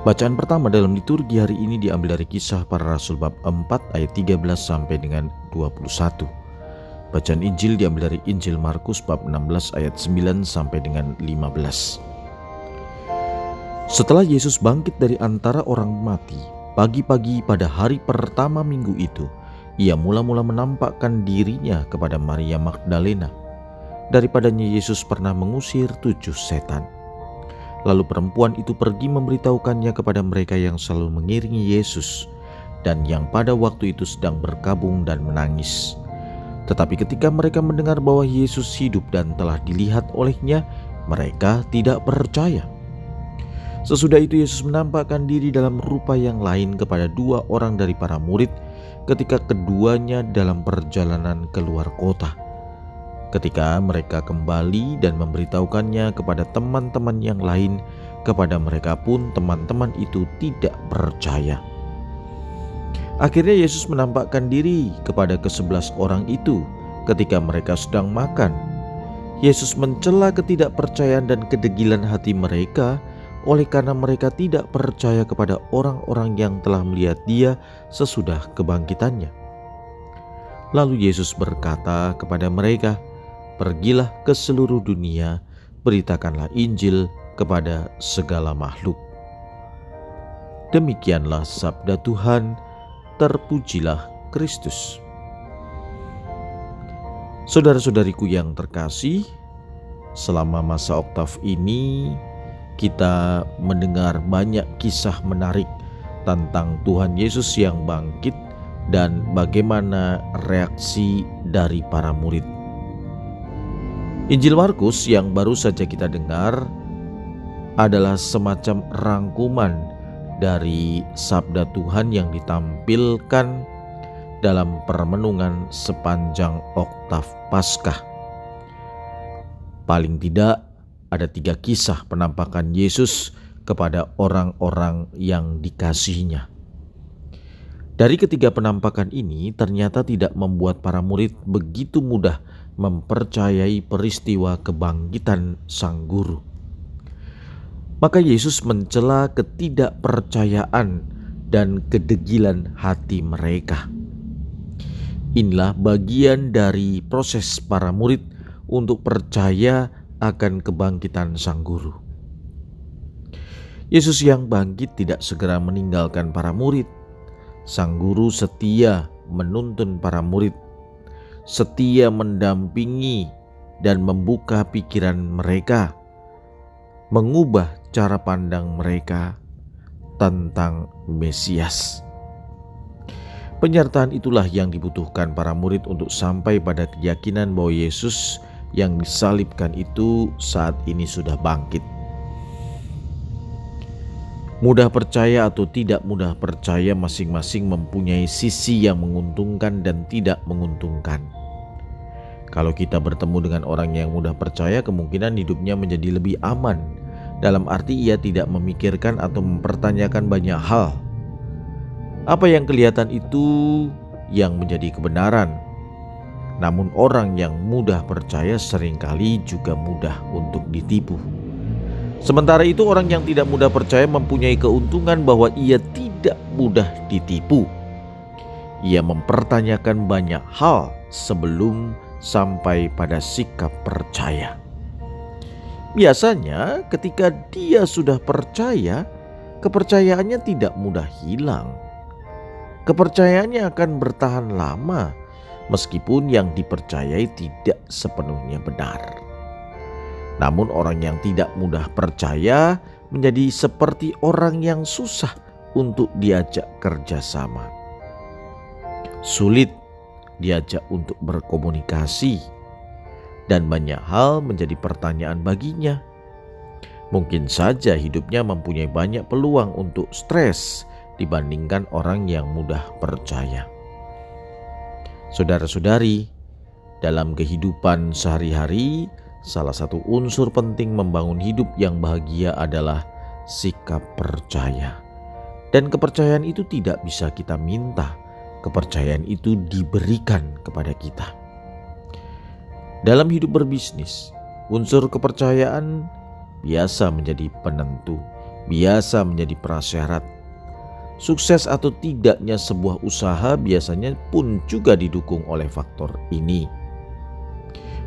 Bacaan pertama dalam liturgi hari ini diambil dari kisah para rasul bab 4 ayat 13 sampai dengan 21. Bacaan Injil diambil dari Injil Markus bab 16 ayat 9 sampai dengan 15. Setelah Yesus bangkit dari antara orang mati, pagi-pagi pada hari pertama minggu itu, ia mula-mula menampakkan dirinya kepada Maria Magdalena. Daripadanya Yesus pernah mengusir tujuh setan. Lalu perempuan itu pergi memberitahukannya kepada mereka yang selalu mengiringi Yesus dan yang pada waktu itu sedang berkabung dan menangis. Tetapi ketika mereka mendengar bahwa Yesus hidup dan telah dilihat olehnya, mereka tidak percaya. Sesudah itu Yesus menampakkan diri dalam rupa yang lain kepada dua orang dari para murid ketika keduanya dalam perjalanan keluar kota ketika mereka kembali dan memberitahukannya kepada teman-teman yang lain, kepada mereka pun teman-teman itu tidak percaya. Akhirnya Yesus menampakkan diri kepada kesebelas orang itu ketika mereka sedang makan. Yesus mencela ketidakpercayaan dan kedegilan hati mereka oleh karena mereka tidak percaya kepada orang-orang yang telah melihat dia sesudah kebangkitannya. Lalu Yesus berkata kepada mereka, Pergilah ke seluruh dunia, beritakanlah Injil kepada segala makhluk. Demikianlah sabda Tuhan, terpujilah Kristus. Saudara-saudariku yang terkasih, selama masa oktav ini kita mendengar banyak kisah menarik tentang Tuhan Yesus yang bangkit dan bagaimana reaksi dari para murid. Injil Markus yang baru saja kita dengar adalah semacam rangkuman dari sabda Tuhan yang ditampilkan dalam permenungan sepanjang oktav Paskah. Paling tidak ada tiga kisah penampakan Yesus kepada orang-orang yang dikasihinya. Dari ketiga penampakan ini ternyata tidak membuat para murid begitu mudah mempercayai peristiwa kebangkitan sang guru. Maka Yesus mencela ketidakpercayaan dan kedegilan hati mereka. Inilah bagian dari proses para murid untuk percaya akan kebangkitan sang guru. Yesus yang bangkit tidak segera meninggalkan para murid. Sang guru setia menuntun para murid setia mendampingi dan membuka pikiran mereka, mengubah cara pandang mereka tentang Mesias. Penyertaan itulah yang dibutuhkan para murid untuk sampai pada keyakinan bahwa Yesus yang disalibkan itu saat ini sudah bangkit. Mudah percaya atau tidak mudah percaya, masing-masing mempunyai sisi yang menguntungkan dan tidak menguntungkan. Kalau kita bertemu dengan orang yang mudah percaya, kemungkinan hidupnya menjadi lebih aman. Dalam arti, ia tidak memikirkan atau mempertanyakan banyak hal. Apa yang kelihatan itu yang menjadi kebenaran, namun orang yang mudah percaya sering kali juga mudah untuk ditipu. Sementara itu orang yang tidak mudah percaya mempunyai keuntungan bahwa ia tidak mudah ditipu. Ia mempertanyakan banyak hal sebelum sampai pada sikap percaya. Biasanya ketika dia sudah percaya, kepercayaannya tidak mudah hilang. Kepercayaannya akan bertahan lama meskipun yang dipercayai tidak sepenuhnya benar. Namun, orang yang tidak mudah percaya menjadi seperti orang yang susah untuk diajak kerjasama. Sulit diajak untuk berkomunikasi, dan banyak hal menjadi pertanyaan baginya. Mungkin saja hidupnya mempunyai banyak peluang untuk stres dibandingkan orang yang mudah percaya. Saudara-saudari, dalam kehidupan sehari-hari, salah satu unsur penting membangun hidup yang bahagia adalah sikap percaya. Dan kepercayaan itu tidak bisa kita minta, kepercayaan itu diberikan kepada kita. Dalam hidup berbisnis, unsur kepercayaan biasa menjadi penentu, biasa menjadi prasyarat. Sukses atau tidaknya sebuah usaha biasanya pun juga didukung oleh faktor ini.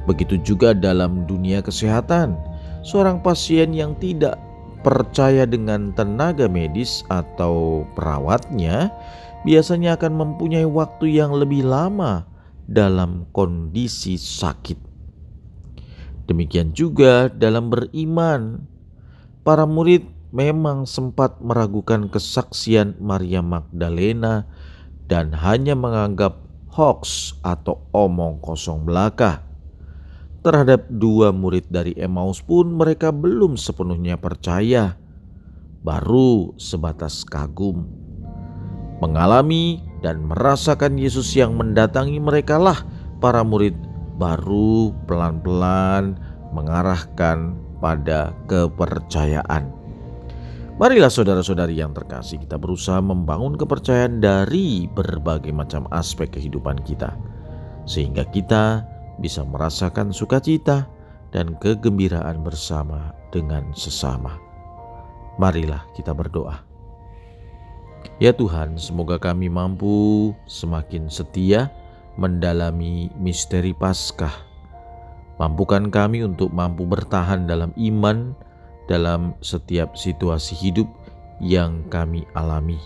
Begitu juga dalam dunia kesehatan, seorang pasien yang tidak percaya dengan tenaga medis atau perawatnya biasanya akan mempunyai waktu yang lebih lama dalam kondisi sakit. Demikian juga dalam beriman, para murid memang sempat meragukan kesaksian Maria Magdalena dan hanya menganggap hoax atau omong kosong belaka. Terhadap dua murid dari Emmaus pun mereka belum sepenuhnya percaya, baru sebatas kagum. Mengalami dan merasakan Yesus yang mendatangi mereka lah para murid baru pelan-pelan mengarahkan pada kepercayaan. Marilah saudara-saudari yang terkasih kita berusaha membangun kepercayaan dari berbagai macam aspek kehidupan kita. Sehingga kita bisa merasakan sukacita dan kegembiraan bersama dengan sesama. Marilah kita berdoa. Ya Tuhan, semoga kami mampu semakin setia mendalami misteri Paskah. Mampukan kami untuk mampu bertahan dalam iman dalam setiap situasi hidup yang kami alami.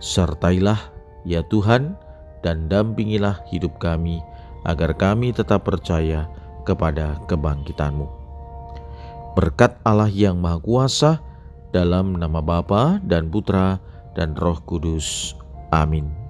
Sertailah ya Tuhan dan dampingilah hidup kami agar kami tetap percaya kepada kebangkitanmu. Berkat Allah yang Maha Kuasa dalam nama Bapa dan Putra dan Roh Kudus. Amin.